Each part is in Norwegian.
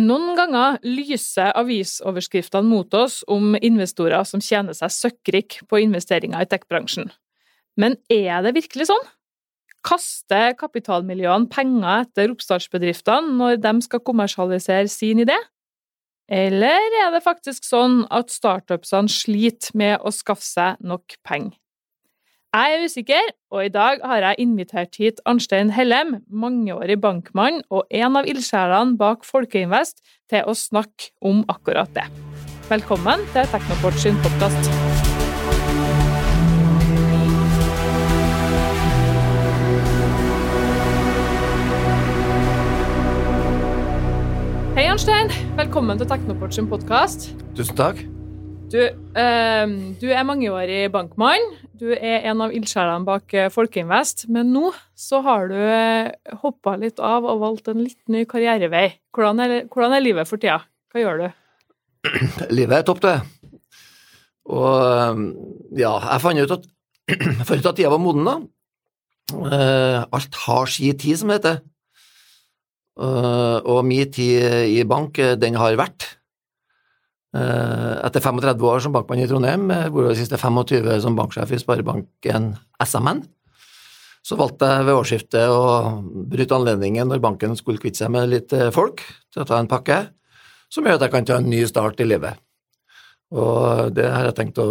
Noen ganger lyser avisoverskriftene mot oss om investorer som tjener seg søkkrik på investeringer i tech-bransjen. Men er det virkelig sånn? Kaster kapitalmiljøene penger etter oppstartsbedriftene når de skal kommersialisere sin idé? Eller er det faktisk sånn at startupsene sliter med å skaffe seg nok penger? Jeg er usikker, og i dag har jeg invitert hit Arnstein Hellem, mangeårig bankmann og en av ildsjelene bak Folkeinvest, til å snakke om akkurat det. Velkommen til Teknoport sin podkast. Hei, Arnstein. Velkommen til Teknoport sin podkast. Tusen takk. Du, eh, du, er mangeårig bankmann. Du er en av ildsjelene bak eh, Folkeinvest. Men nå så har du eh, hoppa litt av og valgt en litt ny karrierevei. Hvordan er, hvordan er livet for tida? Hva gjør du? Livet er topp, det. Og eh, ja, jeg fant ut at, fant ut at tida var moden, da. Alt har si tid, som det heter. Og min tid i bank, den har vært. Eh, etter 35 år som bankmann i Trondheim, hvor de siste 25 som banksjef i Sparebanken SMN, så valgte jeg ved årsskiftet å bryte anledningen når banken skulle kvitte seg med litt eh, folk, til å ta en pakke som gjør at jeg kan ta en ny start i livet. Og det har jeg tenkt å,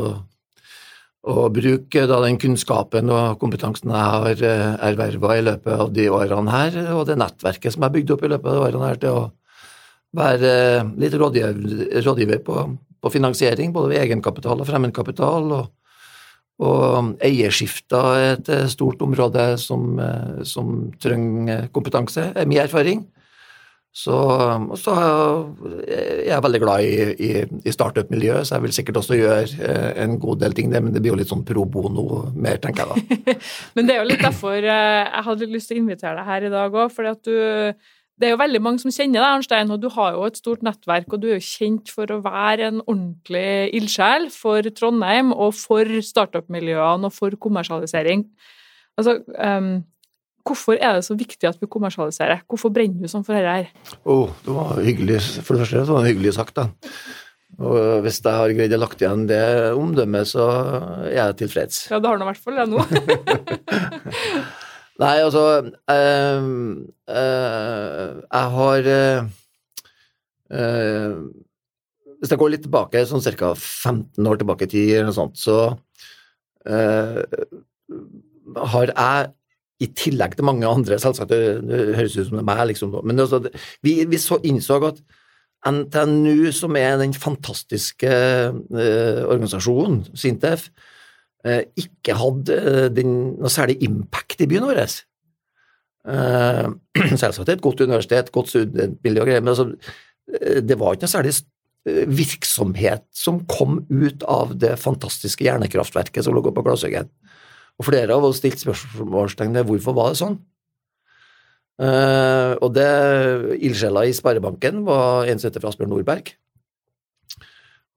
å bruke da den kunnskapen og kompetansen jeg har eh, erverva i løpet av de årene her, og det nettverket som jeg har bygd opp i løpet av de årene her, til å være litt rådgiver, rådgiver på, på, finansiering, både ved egenkapital og fremmedkapital. og og eierskifter er et stort område som, som trenger kompetanse, er min erfaring. Så, så er veldig glad i, i, i startup-miljøet, så jeg vil sikkert også gjøre eh, en god del ting der, men det blir jo litt sånn pro bono mer, tenker jeg da. men det er jo litt derfor eh, jeg hadde lyst til å invitere deg her i dag òg, fordi at du det er jo veldig mange som kjenner deg, Arnstein, og du har jo et stort nettverk, og du er jo kjent for å være en ordentlig ildsjel for Trondheim og for startup-miljøene og for kommersialisering. Altså, um, hvorfor er det så viktig at vi kommersialiserer? Hvorfor brenner du sånn for dette her? Oh, det var hyggelig, for det første det var hyggelig sagt, da. Og hvis jeg har greid å lagt igjen det omdømmet, så er jeg tilfreds. Ja, det har du i hvert fall det nå. Nei, altså øh, øh, Jeg har øh, Hvis jeg går litt tilbake, sånn ca. 15 år tilbake i tid, eller noe sånt, så har jeg i tillegg til mange andre, selvsagt, det, høres ut som det er meg, liksom, men altså, vi, vi så, innså at NTNU, som er den fantastiske organisasjonen, Sintef, Eh, ikke hadde eh, den, noe særlig impact i byen vår. Eh, selvsagt et godt universitet, godt studentmiljø og greier, men altså, det var ikke noe særlig virksomhet som kom ut av det fantastiske hjernekraftverket som lå på Glashaugen. Og flere av oss stilte spørsmålstegn ved hvorfor var det sånn. og det ildsjela i Sparebanken var en som heter Asbjørn Nordberg,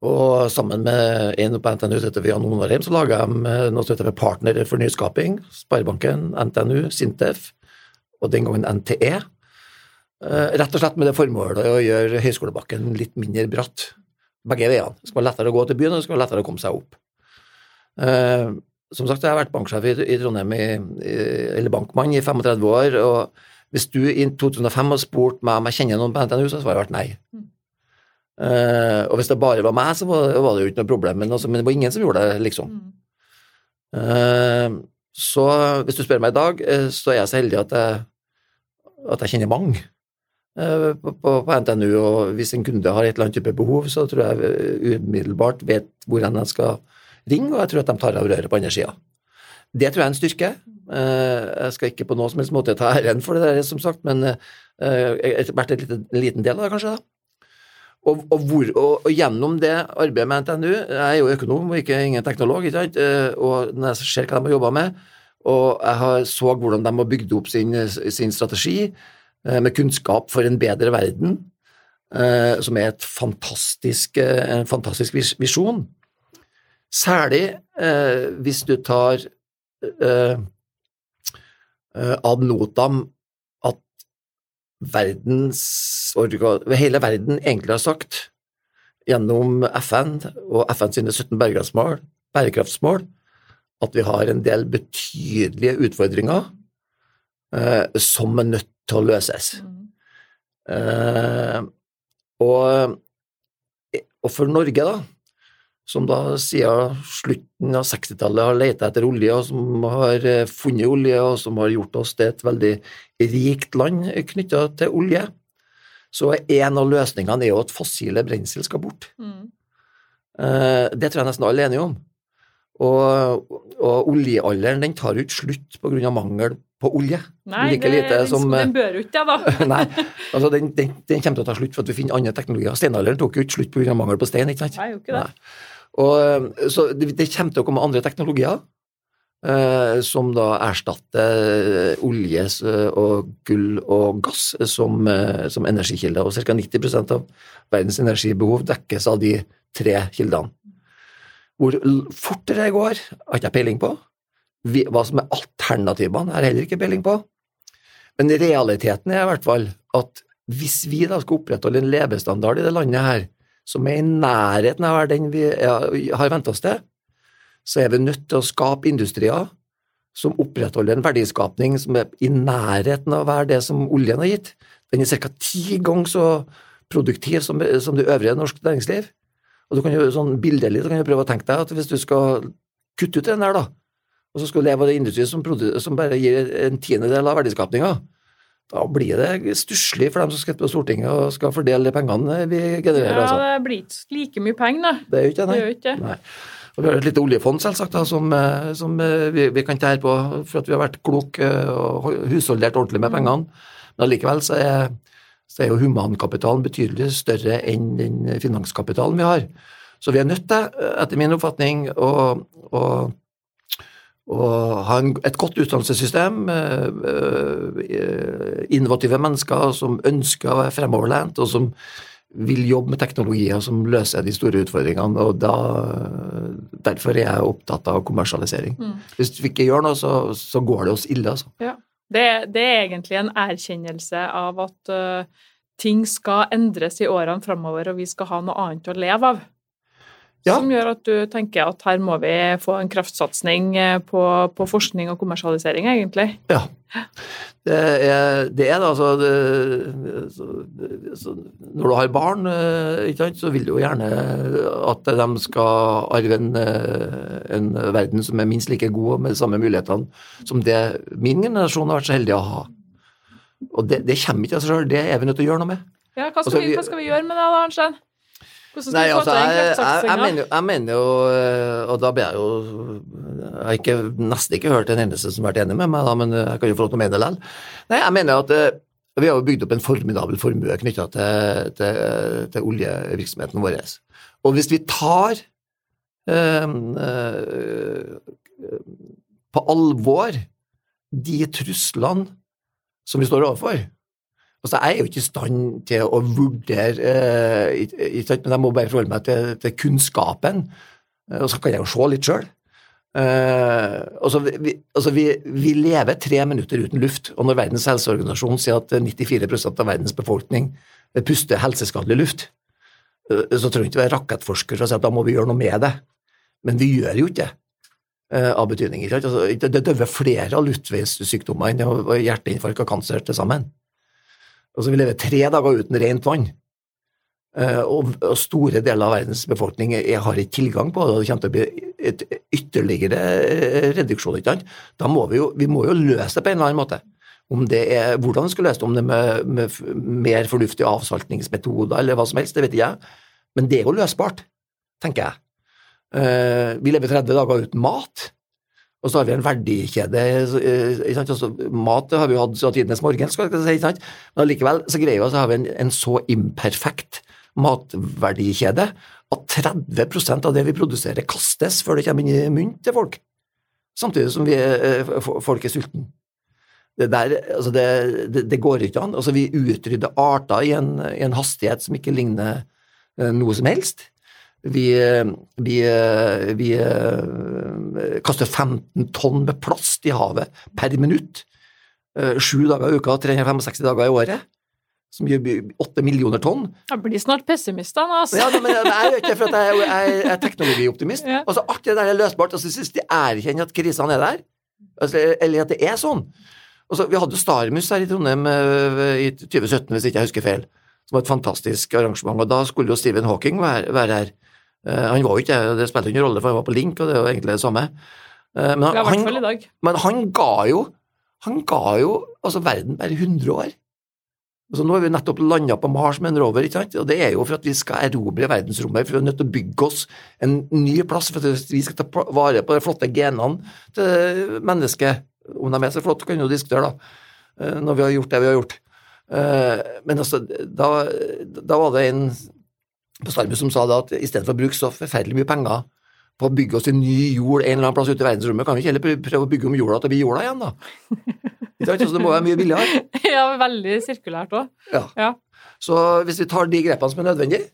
og sammen med en på NTNU som heter Jan Onarheim, så laga de noe som heter Partner for nyskaping. Sparebanken, NTNU, Sintef og den gangen NTE. Eh, rett og slett med det formålet å gjøre Høyskolebakken litt mindre bratt. Begge veiene. Det skal være lettere å gå til byen, og det skal være lettere å komme seg opp. Eh, som sagt, jeg har vært banksjef i Trondheim, eller bankmann, i 35 år. og hvis du i 2005 hadde spurt meg om jeg kjenner noen på NTNU, så hadde jeg vært nei. Uh, og hvis det bare var meg, så var, var det jo ikke noe problem, men, altså, men, det var ingen som gjorde det, liksom. Mm. Uh, så hvis du spør meg i dag, uh, så er jeg så heldig at jeg, at jeg kjenner mange på, på, på, NTNU, og hvis en kunde har et eller annet type behov, så tror jeg umiddelbart vet hvor jeg skal ringe, og jeg tror at de tar av røret på andre sida. Det tror jeg er en styrke. Jeg skal ikke på noen som helst måte ta æren for det der, som sagt, men jeg har vært en liten del av det, kanskje. da. Og, og, hvor, og, og, gjennom det arbeidet med NTNU Jeg er jo økonom og ikke ingen teknolog, ikke sant? Eh, og når jeg ser hva de har jobba med, og jeg har så hvordan de har bygd opp sin, sin strategi eh, med kunnskap for en bedre verden, eh, som er fantastisk, en fantastisk visjon. Særlig hvis du tar ad notam verdens hele verden egentlig har sagt gjennom FN og FN sine 17 bærekraftsmål, at vi har en del betydelige utfordringer eh, som er nødt til å løses. Mm. Eh, og, og, for Norge, da, som da siden slutten av 60-tallet har leita etter olje, og som har eh, funnet olje, og som har gjort oss til et veldig rikt land knytta til olje, så en av løsningene er jo at fossile brensel skal bort. Mm. Eh, det tror jeg nesten alle er enige om. Og, og oljealderen den tar jo ikke slutt pga. mangel på olje. Nei, like det, lite som, den bør jo ikke det, da. nei, altså den, den, den, kommer til å ta slutt for at vi finner andre teknologier. Steinalderen tok jo ikke slutt pga. mangel på stein. ikke sant? Nei, jo ikke det. Nei. Og, så det, det, kommer til å komme andre teknologier eh, som da erstatter olje og gull og gass som, eh, som energikilder. Og ca. 90% av verdens energibehov dekkes av de tre kildene. Hvor fort det går, har ikke jeg peiling på. Hva som er alternativene, har jeg heller ikke peiling på. Men realiteten er i hvert fall at hvis vi da skal opprettholde en levestandard i det landet her, som er i nærheten av den vi har vent oss til, så er vi nødt til å skape industrier som opprettholder en verdiskapning som er i nærheten av å være det som oljen har gitt. Den er ca. ti ganger så produktiv som, som det øvrige norske næringsliv. Og du kan jo sånn Bildelig kan du prøve å tenke deg at hvis du skal kutte ut den der, da, og så skal du leve av en industri som, som, bare gir en tiendedel av verdiskapninga, da blir det stusslig for dem som skal på Stortinget og skal fordele de pengene vi genererer. Ja, altså. det blir ikke like mye penger, da. Det er jo ikke det, nei. Ikke. nei. Og vi har et lite oljefond selvsagt da, som, eh, som eh, vi, vi, kan tære på for at vi har vært kloke eh, og husholdert ordentlig med mm. pengene. Men allikevel så er, så er jo humankapitalen betydelig større enn den finanskapitalen vi har. Så vi er nødt til, etter min oppfatning, å, å og ha en, et godt utdannelsessystem, eh, innovative mennesker som ønsker å være fremoverlent, og som vil jobbe med teknologier som løser de store utfordringene. og da, Derfor er jeg opptatt av kommersialisering. Mm. Hvis vi ikke gjør noe, så, så går det oss ille. altså. Ja. Det, det, er egentlig en erkjennelse av at uh, ting skal endres i årene framover, og vi skal ha noe annet å leve av ja. som gjør at du tenker at her må vi få en kraftsatsing eh, på, på forskning og kommersialisering, egentlig? Ja. Det er det, er, altså det, så, så, Når du har barn, sant, så vil du jo gjerne at de skal arve en, eh, en, verden som er minst like god og med de samme mulighetene som det min generasjon har vært så heldig å ha. Og det, det kommer ikke av seg sjøl, det er vi nødt til å gjøre noe med. Ja, hva skal, altså, vi, hva skal vi gjøre med det da, Arnstein? Nei, altså, jeg, jeg, jeg, mener, jeg, mener, jo eh, Og da blir jeg jo Jeg har ikke, nesten ikke hørt en eneste som har vært enig med meg, da, men jeg kan jo få lov til å mene det likevel. Nei, jeg mener at eh, vi har jo bygd opp en formidabel formue knytta til, til, til, oljevirksomheten vår. Og hvis vi tar øh, øh, på alvor de truslene som vi står overfor, Altså, jeg er jo ikke i stand til å vurdere eh, Men jeg må bare forholde meg til, til kunnskapen, eh, og så kan jeg jo se litt sjøl. Eh, altså, vi, altså vi, vi, lever tre minutter uten luft, og når Verdens helseorganisasjon sier at 94% av verdens befolkning puster helseskadelig luft, så trenger ikke være rakettforsker for å si at da må vi gjøre noe med det. Men vi gjør jo ikke det av betydning. Altså, det døver flere av luftveissykdommer enn hjerteinfarkt og kanser til sammen. Altså, vi lever tre dager uten rent vann. Uh, og, store deler av verdens befolkning har ikke tilgang på det, og det kommer til å bli et ytterligere eh, reduksjon. Ikke sant? Da må vi, jo, vi må jo løse det på en eller annen måte. Om det er, hvordan vi skal løse det, om det er med, med mer fornuftige avsaltningsmetoder eller hva som helst, det vet ikke jeg. Men det er jo løsbart, tenker jeg. Uh, vi lever 30 dager uten mat. Og så har vi en verdikjede. Altså, mat har vi jo hatt siden tidenes morgen, skal jeg si, sant? men allikevel så greier vi å ha en, en, så imperfekt matverdikjede at 30% av det vi produserer, kastes før det kommer inn i munnen til folk. Samtidig som vi, eh, folk er sultne. Det, der, altså det, det, det, går ikke an. Altså, vi utrydder arter i en, i en hastighet som ikke ligner eh, noe som helst. Vi, vi, vi, kaster 15 tonn med plast i havet per minutt. Eh, sju dager i uka, 365 dager i året. som gjør åtte millioner tonn. Jeg blir snart pessimist da, altså. Ja, men jeg er jo ikke for at jeg, jeg, jeg er teknologioptimist. Ja. Altså, alt det der er løsbart. Altså, hvis de erkjenner at krisene er der, altså, eller at det er sånn. Altså, vi hadde Starmus her i Trondheim øh, i 2017, hvis ikke jeg husker feil, som var et fantastisk arrangement, og da skulle jo Stephen Hawking være, være her. Eh, han var jo ikke det spilte ingen rolle, for han var på Link, og det er jo egentlig det samme. Eh, men, i han, men han ga jo Han ga jo altså verden bare 100 år. Altså, nå har vi nettopp landa på Mars med en rover, ikke sant? og det er jo for at vi skal erobre verdensrommet. For vi er nødt til å bygge oss en ny plass for at vi skal ta vare på de flotte genene til mennesket. Om de er så flotte, kan vi jo diskutere, da, eh, når vi har gjort det vi har gjort. Men altså, da, da var det en på Starbucks som sa da at i stedet for å bruke så forferdelig mye penger på å bygge oss en ny jord en eller annen plass ute i verdensrommet, kan vi ikke heller prøve- å bygge om jorda til å bli jorda igjen, da? Så det må være mye billigere. Ja, veldig sirkulært òg. Ja. Ja. Så hvis vi tar de grepene som er nødvendige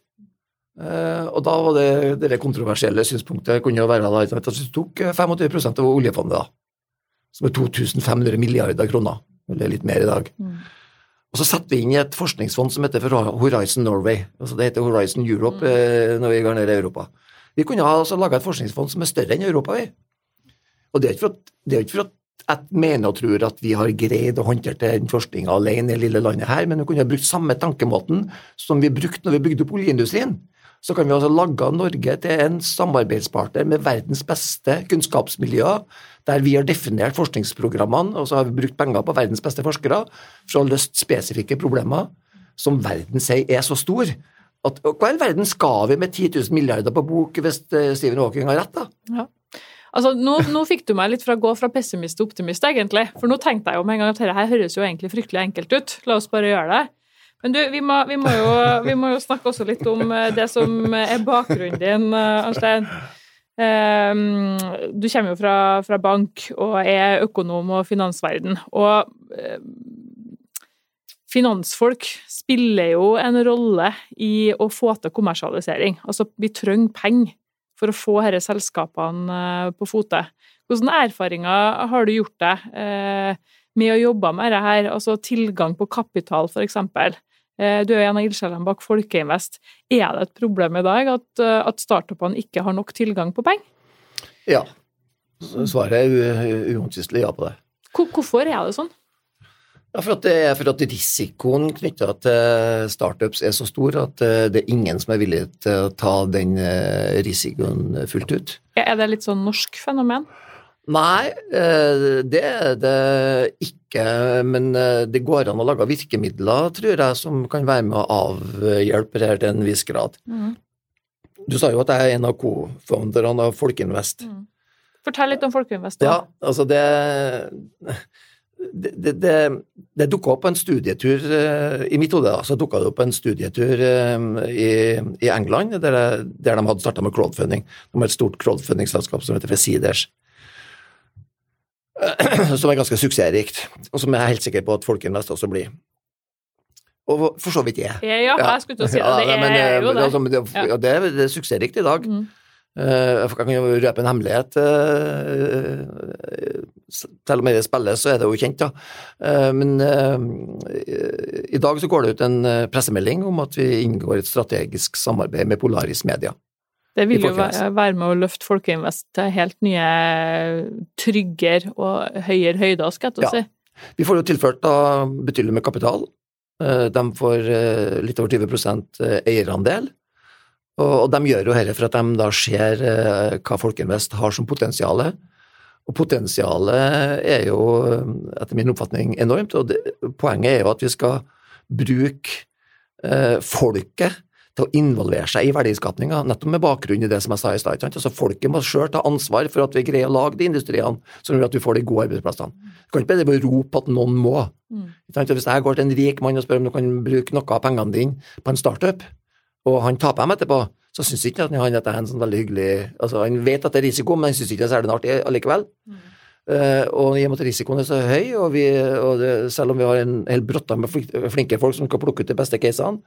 eh, Og da var det det kontroversielle synspunktet kunne jo være at vi tok eh, 25 av oljefondet, da, som er 2500 milliarder kroner, eller litt mer i dag. Mm. Og så satte vi inn i et forskningsfond som heter Horizon Norway. altså Det heter Horizon Europe mm. når vi går ned i Europa. Vi kunne ha altså laga et forskningsfond som er større enn Europa, vi. Og det er ikke for at, det er ikke for at jeg mener og tror at vi har greid å håndtere den forskninga alene i det lille landet her, men vi kunne ha brukt samme tankemåten som vi brukte når vi bygde opp oljeindustrien. Så kan vi altså lage Norge til en samarbeidspartner med verdens beste kunnskapsmiljøer, der vi har definert forskningsprogrammene, og så har vi brukt penger på verdens beste forskere for å ha løst spesifikke problemer som verden sier er så stor. At, hva i verden skal vi med 10 000 milliarder på bok hvis eh, Stephen Hawking har rett, da? Ja. Altså, nå, nå fikk du meg litt fra å gå fra pessimist til optimist, egentlig. For nå tenkte jeg jo med en gang at dette her høres jo egentlig fryktelig enkelt ut. La oss bare gjøre det. Men du, vi må, vi må, jo, vi må jo snakke også litt om eh, det som er bakgrunnen din, eh, Arnstein. Ehm, du kommer jo fra, fra bank og er økonom og finansverden. Og eh, finansfolk spiller jo en rolle i å få til kommersialisering. Altså, vi trenger penger for å få disse selskapene eh, på fote. Hvilke erfaringer har du gjort deg eh, med å jobbe med dette altså tilgang på kapital? Eh, Du er en av ildsjelene bak Folkeinvest. Er det et problem i dag at, eh, at startupene ikke har nok tilgang på penger? Ja. Svaret er uomtvistelig ja på det. Hvorfor er det sånn? Ja, for at, det er for at risikoen knytta til startups er så stor at eh, det er ingen som er villig til å ta den eh, risikoen fullt ut. Er det litt sånn norsk fenomen? Nei, eh, det er det ikke, men eh, det går an å lage virkemidler, tror jeg, som kan være med å avhjelpe det til en viss grad. Du sa jo at jeg er en av co-founderne av Folkeinvest. Fortell litt om Folkeinvest. da. Ja, altså det det, det, det, det dukka opp på en studietur eh, I mitt hode så dukka det opp på en studietur i, i England, der, der de hadde starta med crowdfunding. De har et stort crowdfundingselskap som heter Seeders. Som er ganske suksessrikt, og som jeg er helt sikker på at Folkeinvest også blir. Og for så vidt er. Ja, ja, jeg skulle til å si det. Det men, er jo eh, det. altså, det, Ja. det, er, det er suksessrikt i dag. Mm. Eh, Jeg kan jo røpe en hemmelighet. eh, Selv om det spilles, så er det jo kjent, da. Men i dag så går det ut en pressemelding om at vi inngår et strategisk samarbeid med Polaris Media. Det vil jo være med å løfte Folkeinvest til helt nye, tryggere og høyere høyder, skal jeg til å Ja. si. Vi får jo tilført da betydelig med kapital. Eh, De får eh, litt over 20 eierandel. Og de gjør jo dette for at de da ser eh, hva Folkeinvest har som potensiale. Og potensialet er jo, eh, etter min oppfatning, enormt. Og det, poenget er jo at vi skal bruke eh, folket til å involvere seg i verdiskapinga, nettopp med bakgrunn i det som jeg sa i stad. Altså Folket må sjøl ta ansvar for at vi greier å lage de industriene som gjør at vi får de gode arbeidsplassene. Du kan ikke bare rope at noen må. Mm. Hvis jeg går til en rik mann og spør om du kan bruke noe av pengene dine på en startup, og han taper dem etterpå, så syns ikke han at det er en sånn veldig hyggelig altså Han vet at det er risiko, men han syns ikke det er særlig artig allikevel. Eh, og i og med at risikoen er så høy, og, vi, og det, selv om vi har en hel brotta med flinke folk som skal plukke ut de beste casene,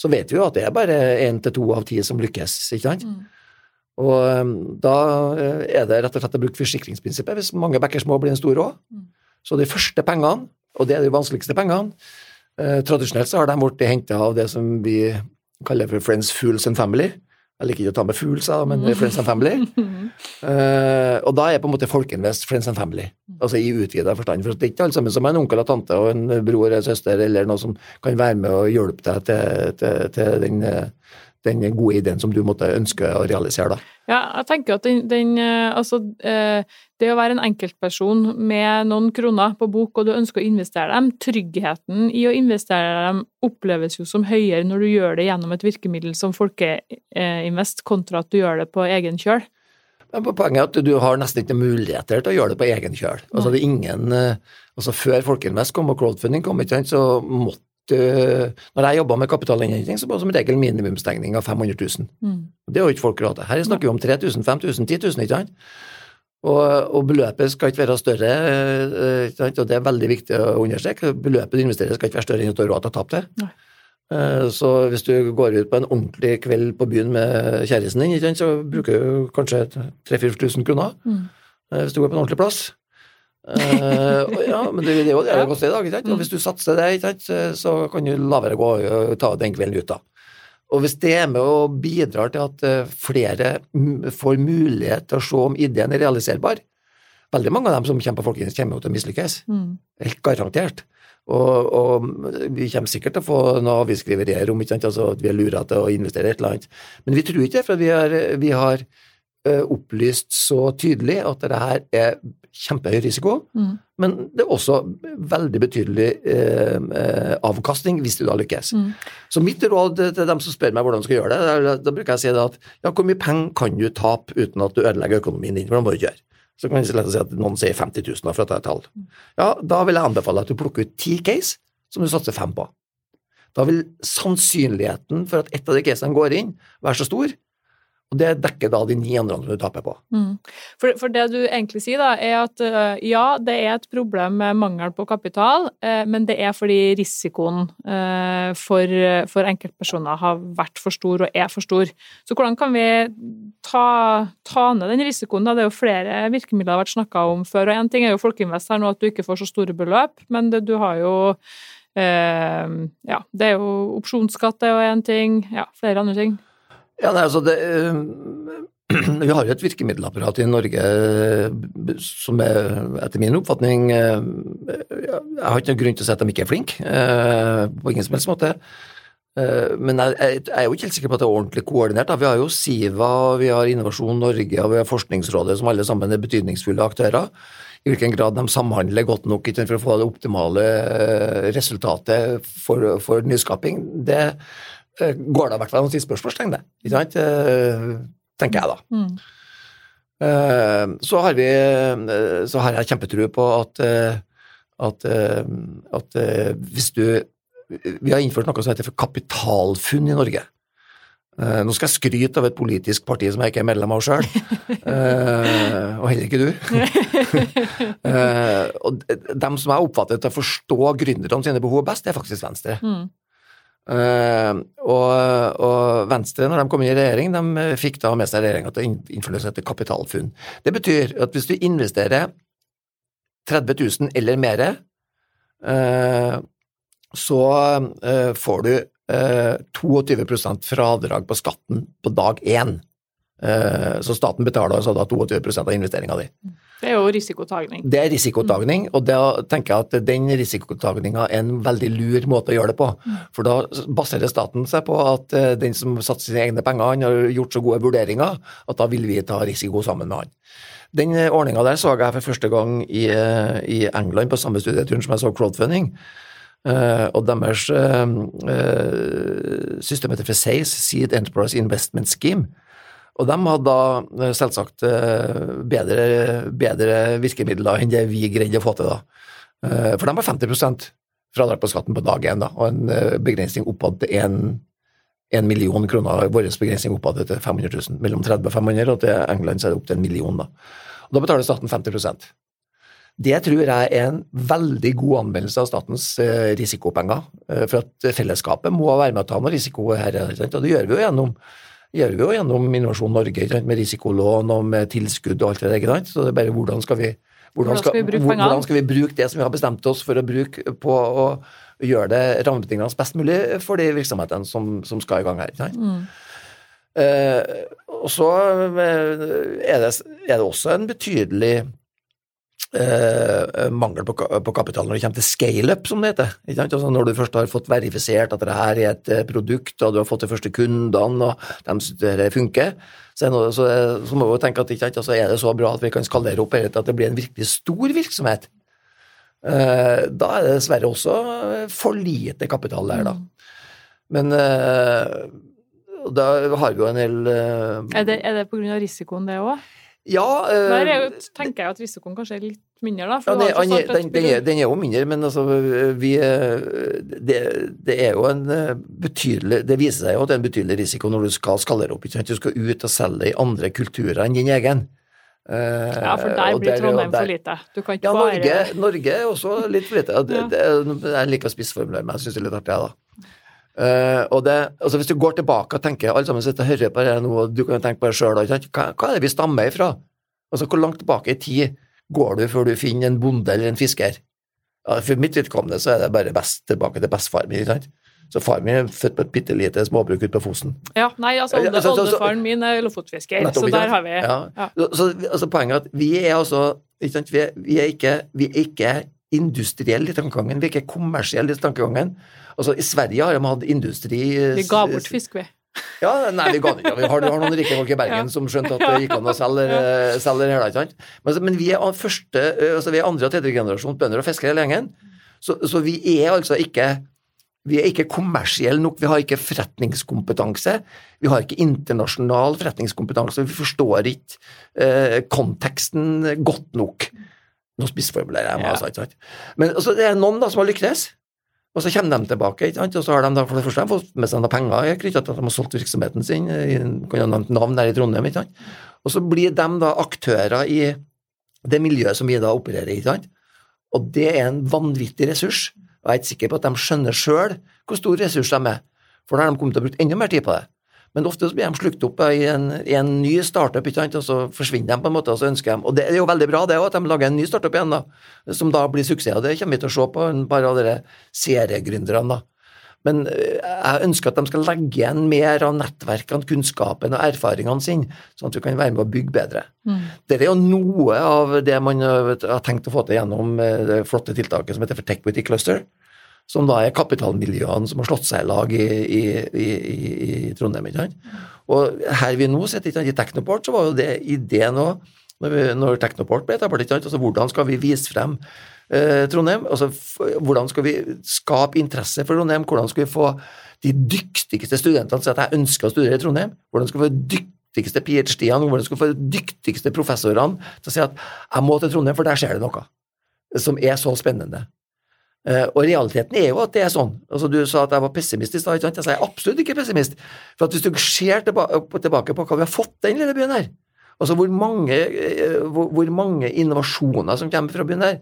så vet vi jo at det er bare én til to av ti som lykkes, ikke sant? Mm. Og um, da eh, er det rett og slett å bruke forsikringsprinsippet. Hvis mange bekker små blir en stor råd. Mm. Så de første pengene, og det er de vanskeligste pengene, Eh, tradisjonelt så har de blitt henta av det som vi kaller for Friends, Fools and Family. Jeg liker ikke å ta med fools, men Friends and Family. Uh, og da er på en måte Folkinvest Friends and Family, altså i utvida forstand. For det er ikke alle sammen som en onkel og tante og en bror eller søster eller noe som kan være med og hjelpe deg til, til, til den den gode ideen som du måtte ønske å realisere, da? Ja, jeg tenker at den, den eh, Altså, eh, det å være en enkeltperson med noen kroner på bok, og du ønsker å investere dem, tryggheten i å investere dem oppleves jo som høyere når du gjør det gjennom et virkemiddel som Folkeinvest, kontra at du gjør det på egen kjøl. Poenget er at du har nesten ikke muligheter til å gjøre det på egen kjøl. Altså, det er ingen, eh, altså Før Folkeinvest kom og crowdfunding kom, så måtte når jeg jobba med kapitalinnhenting, så var det som regel minimumstegning av 500 000. Mm. Det har jo ikke folk råd til. Her snakker vi om 3000, 5000, 10 000, ikke sant? Og, og, beløpet skal ikke være større, eh, ikke sant? og det er veldig viktig å understreke. Beløpet du investerer skal ikke være større enn at du har råd til å tape det. Eh, så hvis du går ut på en ordentlig kveld på byen med kjæresten din, så bruker du kanskje 3000-4000 kroner. Mm. Hvis du går på en ordentlig plass. Uh, ja, men det, det er jo det det koster i dag. Ikke sant? Og hvis du satser det, så kan du la være å gå og ta den kvelden ut. da. Og hvis det er med og bidrar til at eh, flere får mulighet til å se om ideen er realiserbar Veldig mange av dem som kommer på Folkehjelpen, kommer til å mislykkes. Mm. Helt garantert. Og, og, vi kommer sikkert til å få noe avgiftsskriverier om ikke sant? Altså, at vi er lura til å investere i et eller annet. Men vi tror ikke det, for vi har, vi har Eh, opplyst så tydelig at det her er kjempehøy risiko, mm. men det er også veldig betydelig eh, eh, avkastning hvis du da lykkes. Mm. Så mitt råd til dem som spør meg hvordan du skal gjøre det, da, da bruker jeg å si det at ja, hvor mye penger kan du tape uten at du ødelegger økonomien din? Hvordan må du gjøre? Så kan vi si at noen sier 50 000 for å ta et tall. Ja, da vil jeg anbefale at du plukker ut ti case som du satser fem på. Da vil sannsynligheten for at ett av de casene går inn, være så stor og Det dekker da de ni andre som du taper på. Mm. For, for, det du egentlig sier, da, er at uh, ja, det er et problem med mangel på kapital, uh, men det er fordi risikoen uh, for, for, enkeltpersoner har vært for stor og er for stor. Så hvordan kan vi ta, ta ned den risikoen? Da? Det er jo flere virkemidler har vært snakka om før. og Én ting er jo Folkeinvest her nå, at du ikke får så store beløp, men det, du har jo ja, det er jo opsjonsskatt, er jo én ting. Ja, flere andre ting. Ja, nei, altså det, eh, Vi har jo et virkemiddelapparat i Norge eh, som er, etter min oppfatning eh, Jeg har ikke noen grunn til å si at de ikke er flinke, på ingen som helst måte. Men jeg, jeg, er jo ikke helt sikker på at det er ordentlig koordinert. Da. Vi har jo Siva, vi har Innovasjon Norge og vi har Forskningsrådet, som alle sammen er betydningsfulle aktører. I hvilken grad de samhandler godt nok for å få det optimale resultatet for, for nyskaping, det går det i hvert fall an å stille spørsmålstegn ved. Ikke sant? Eh, tenker jeg da. Mm. Eh, så har vi så har jeg kjempetro på at, at, at hvis du Vi har innført noe som heter for kapitalfunn i Norge. Nå skal jeg skryte av et politisk parti som jeg ikke er medlem av sjøl, og heller ikke du. og dem som jeg oppfatter til å forstå gründerne sine behov best, det er faktisk Venstre. Mm. Uh, og, og, Venstre, når de kom i regjering, de fikk da med seg regjeringa til å innføre et kapitalfunn. Det betyr at hvis du investerer 30 000 eller mer, uh, så uh, får du 22% fradrag på skatten på dag én. Så staten betaler altså da 22% av investeringa di. Det er jo risikotagning. Det er risikotagning, og da tenker jeg at den risikotagninga er en veldig lur måte å gjøre det på. For da baserer staten seg på at eh, den som satser sine egne penger, han har gjort så gode vurderinger at da vil vi ta risiko sammen med han. Den eh, ordninga der så jeg for første gang i, eh, i England på samme studieturen som jeg så crowdfunding. Og deres system heter for SACE, Seed Enterprise Investment Scheme. Og de hadde da eh, selvsagt eh, bedre, bedre virkemidler enn det vi greide å få til da. Eh, for de har 50% fradrag på skatten på dag én, og en begrensning oppad til 1 million kroner. Vår begrensning oppad til 500 000. Mellom 30 og 500, og til England så er det opp til en million. Da og da betaler staten 50% det tror jeg er en veldig god anvendelse av statens risikopenger, for at fellesskapet må være med å ta noe risiko her, og det gjør vi jo gjennom gjør vi jo gjennom Innovasjon Norge med risikolån og med tilskudd og alt det der. Så det er bare hvordan skal vi, Hvordan skal, hvordan skal, vi bruke det som vi har bestemt oss for å bruke på å gjøre det rammebetingelsene best mulig for de virksomhetene som, som skal i gang her. Mm. Eh, og så eh, er det, er det, også en betydelig eh, mangel på, på, kapital når det kommer til scale-up, som det heter. Altså når du først har fått verifisert at det her er et eh, produkt, og du har fått de første kundene, og de syns det funker, så, noe, så, så, må vi tenke at altså er det så bra at vi kan skalere opp at det blir en virkelig stor virksomhet. Eh, da er det dessverre også for lite kapital der, da. Mm. Men eh, da har vi jo en hel uh, Er det, er det pga. risikoen, det òg? Ja øh, Der jo, tenker jeg at risikoen kanskje er litt mindre, da. Ja, den, den, den, den, er, den, er, jo mindre, men altså vi det, det, er jo en betydelig Det viser seg jo at det er en betydelig risiko når du skal skalere opp. Du skal ut og selge i andre kulturer enn din egen. Ja, for der blir Trondheim for lite. Du kan ikke ja, bare Norge, Norge er også litt for lite. Det, det, jeg liker å spissformulere meg, jeg syns det er litt artig, jeg, da. Uh, og det, altså Hvis du går tilbake og tenker Alle sammen sitter og hører på det nå, og du kan tenke på det sjøl hva, hva, er det vi stammer ifra? Altså Hvor langt tilbake i tid går du før du finner en bonde eller en fisker? Ja, for mitt vedkommende så er det bare best tilbake til bestefaren min. ikke sant? Så faren min er født på et bitte lite småbruk ute på Fosen. Ja, nei, altså olde, Oldefaren min er lofotfisker, så der har vi ja. ja. Så, altså, Poenget er at vi er altså ikke sant? Vi er, vi er ikke, vi er ikke industrielle i tankegangen, vi er ikke kommersielle i tankegangen. Altså, I Sverige har de hatt industri Vi ga bort fisk, vi. Ja, nei, vi, ga, ja, vi, har, har noen rike folk i Bergen ja. som skjønte at det gikk an å selge, ja. selge her. Ikke sant? Men, altså, men vi er første, altså, vi er andre og tredje generasjon bønder og fiskere hele gjengen. Så, så, vi er altså ikke vi er ikke kommersielle nok, vi har ikke forretningskompetanse. Vi har ikke internasjonal forretningskompetanse, vi forstår ikke eh, konteksten godt nok. Nå spissformulerer jeg meg, ja. altså. Men altså, det er noen da som har lyktes. Og så kommer de tilbake, ikke sant? og så har de da for det første fått med seg noen penger knyttet til at de har solgt virksomheten sin, kan ha nevnt navn der i Trondheim, ikke sant. Og så blir de da aktører i det miljøet som vi da opererer i, ikke sant. Og det er en vanvittig ressurs, og jeg er ikke sikker på at de skjønner sjøl hvor stor ressurs de er, for da har de kommet til å bruke enda mer tid på det. Men ofte så blir de slukt opp i en, i en ny startup, og så forsvinner de på en måte, og så ønsker de Og det er jo veldig bra, det òg, at de lager en ny startup igjen, da, som da blir suksess. og Det kommer vi til å se på bare av de seriegründerne. da. Men eh, jeg ønsker at de skal legge igjen mer av nettverkene, kunnskapen og erfaringene sine, sånn at vi kan være med å bygge bedre. Mm. Det er jo noe av det man har tenkt å få til gjennom eh, det flotte tiltaket som heter for Techwitty Cluster som da er kapitalmiljøene som har slått seg i lag i, i, i, i Trondheim. ikke sant? Og her vi nå sitter, i Teknoport, så var jo det ideen òg, når, når Teknoport ble etablert. ikke sant? Altså, Hvordan skal vi vise frem eh, Trondheim? Altså, Hvordan skal vi skape interesse for Trondheim? Hvordan skal vi få de dyktigste studentene til å si at jeg ønsker å studere i Trondheim? Hvordan skal vi få dyktigste ph.d.-ene, hvordan skal vi få dyktigste professorene til å si at jeg må til Trondheim, for der skjer det noe som er så spennende. Uh, og realiteten er jo at det er sånn. Altså, du sa at jeg var pessimist i stad. Jeg er absolutt ikke pessimist. For at hvis du ser tilbake, på hva vi har fått den lille byen her, altså hvor mange, uh, hvor, mange, innovasjoner som kommer fra byen her,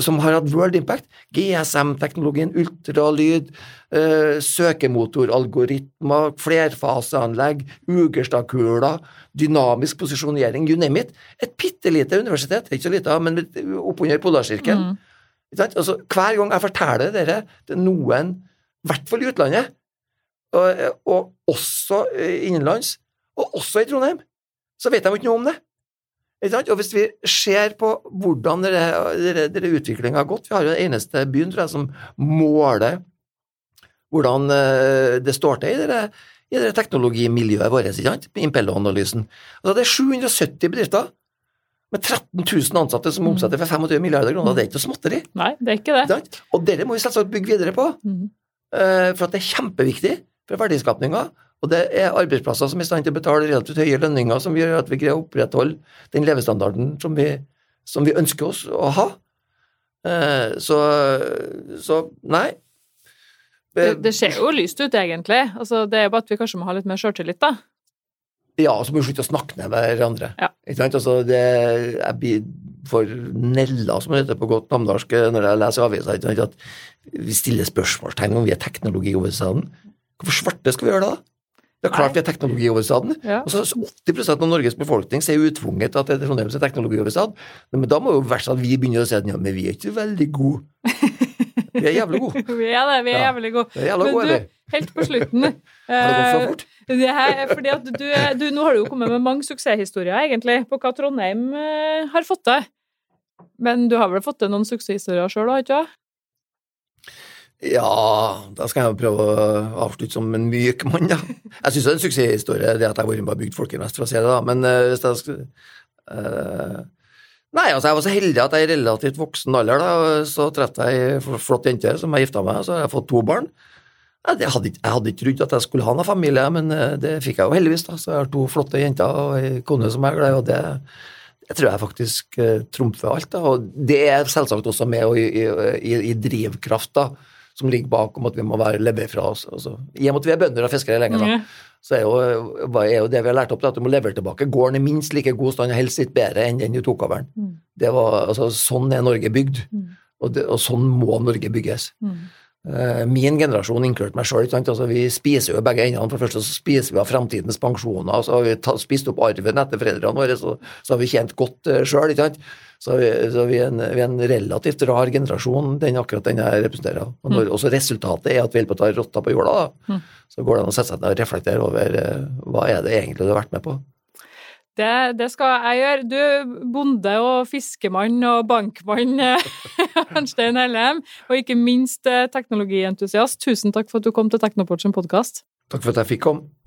som har hatt world impact, GSM-teknologien, ultralyd, uh, søkemotoralgoritmer, flerfaseanlegg, Ugerstadkula, dynamisk posisjonering, you name it. Et bitte lite universitet, ikke så lite, men oppunder Polarsirkelen. Mm Altså, hver gang jeg forteller dere til noen, i hvert fall i utlandet, og, og også innenlands, og også i Trondheim, så vet de ikke noe om det. Og hvis vi ser på hvordan denne utviklinga har gått Vi har jo den eneste byen tror jeg, som måler hvordan eh, det står til i det, i det teknologimiljøet vårt, ikke sant? Impello-analysen. Altså, det er 770 bedrifter med 13 000 ansatte som omsetter for 25 milliarder kroner, det er ikke noe småtteri. Nei, det er ikke det. Og dette må vi selvsagt bygge videre på, mm. for at det er kjempeviktig for verdiskapninga. Og det er arbeidsplasser som er i stand til å betale relativt høye lønninger, som gjør at vi greier å opprettholde den levestandarden som vi, som vi ønsker oss å ha. Eh, så, så nei. Det, det, ser jo lyst ut, egentlig. Altså, det er bare at vi kanskje må ha litt mer sjøltillit, da. Ja, og så må vi slutte å snakke ned hverandre. Ja. Ikke sant? Altså, det, jeg blir for nella, som det heter på godt namdalsk når jeg leser aviser, at vi stiller spørsmålstegn om vi er teknologihovedstaden. Hvorfor svarte skal vi gjøre det, da? Det er klart vi er teknologihovedstaden. Ja. Altså, 80% av Norges befolkning ser utvunget til at det er Trondheim som er teknologihovedstad. Men da må jo sånn at vi begynner å si at ja, men vi er ikke veldig gode. Vi er jævlig gode. Vi er det, vi er Ja. jævlig gode. Er jævlig Men gode, du, helt på slutten Har det gått for eh, fort? Her, er fordi at du, du, Nå har du jo kommet med mange suksesshistorier, egentlig, på hva Trondheim eh, har fått til. Men du har vel fått til noen suksesshistorier sjøl, du ikke? Ja, da skal jeg prøve å avslutte som en myk mann, da. Jeg syns det er en suksesshistorie det at jeg har vært med og bygd Folkeinvest, for å si det, da. Men uh, hvis jeg skal uh, Nei, altså jeg var så heldig at jeg i relativt voksen alder da, så traff jeg ei fl- flott jente som jeg gifta meg med, så har jeg fått to barn. Ja, det hadde, ikke- jeg hadde ikke trodd at jeg skulle ha noen familie, men eh, det fikk jeg jo heldigvis. da, Så jeg har to flotte jenter og ei kone som jeg er glad i, og det, det tror jeg faktisk eh, trumfer alt. da, Og det er selvsagt også med og i, i, i drivkraft som ligger bak om at vi må være leve fra oss. Altså, I og med at vi er bønder og fiskere lenger, da, så er jo, er jo det vi har lært opp, at du må levere tilbake gården i minst like god stand, og helst litt bedre enn den du tok over den. Mm. Det var, altså, sånn er Norge bygd, Mm. og, det, og sånn må Norge bygges. Mm. Eh, Min generasjon, inkludert meg sjøl, altså, vi spiser jo begge endene. For det første så spiser vi av framtidens pensjoner, så har vi spist opp arven etter foreldrene våre, så, så har vi tjent godt uh, sjøl. Så, vi, så vi, er en, vi er en relativt rar generasjon, den akkurat den jeg representerer. Og når også resultatet er at vi holder på å ta rotta på jorda, da, Mm. så går det an å sette seg ned og reflektere over eh, hva er det egentlig du har vært med på. Det, det skal jeg gjøre. Du, bonde og fiskemann og bankmann, Arnstein Hellem, og ikke minst eh, teknologientusiast, tusen takk for at du kom til Teknoport sin podkast. Takk for at jeg fikk komme.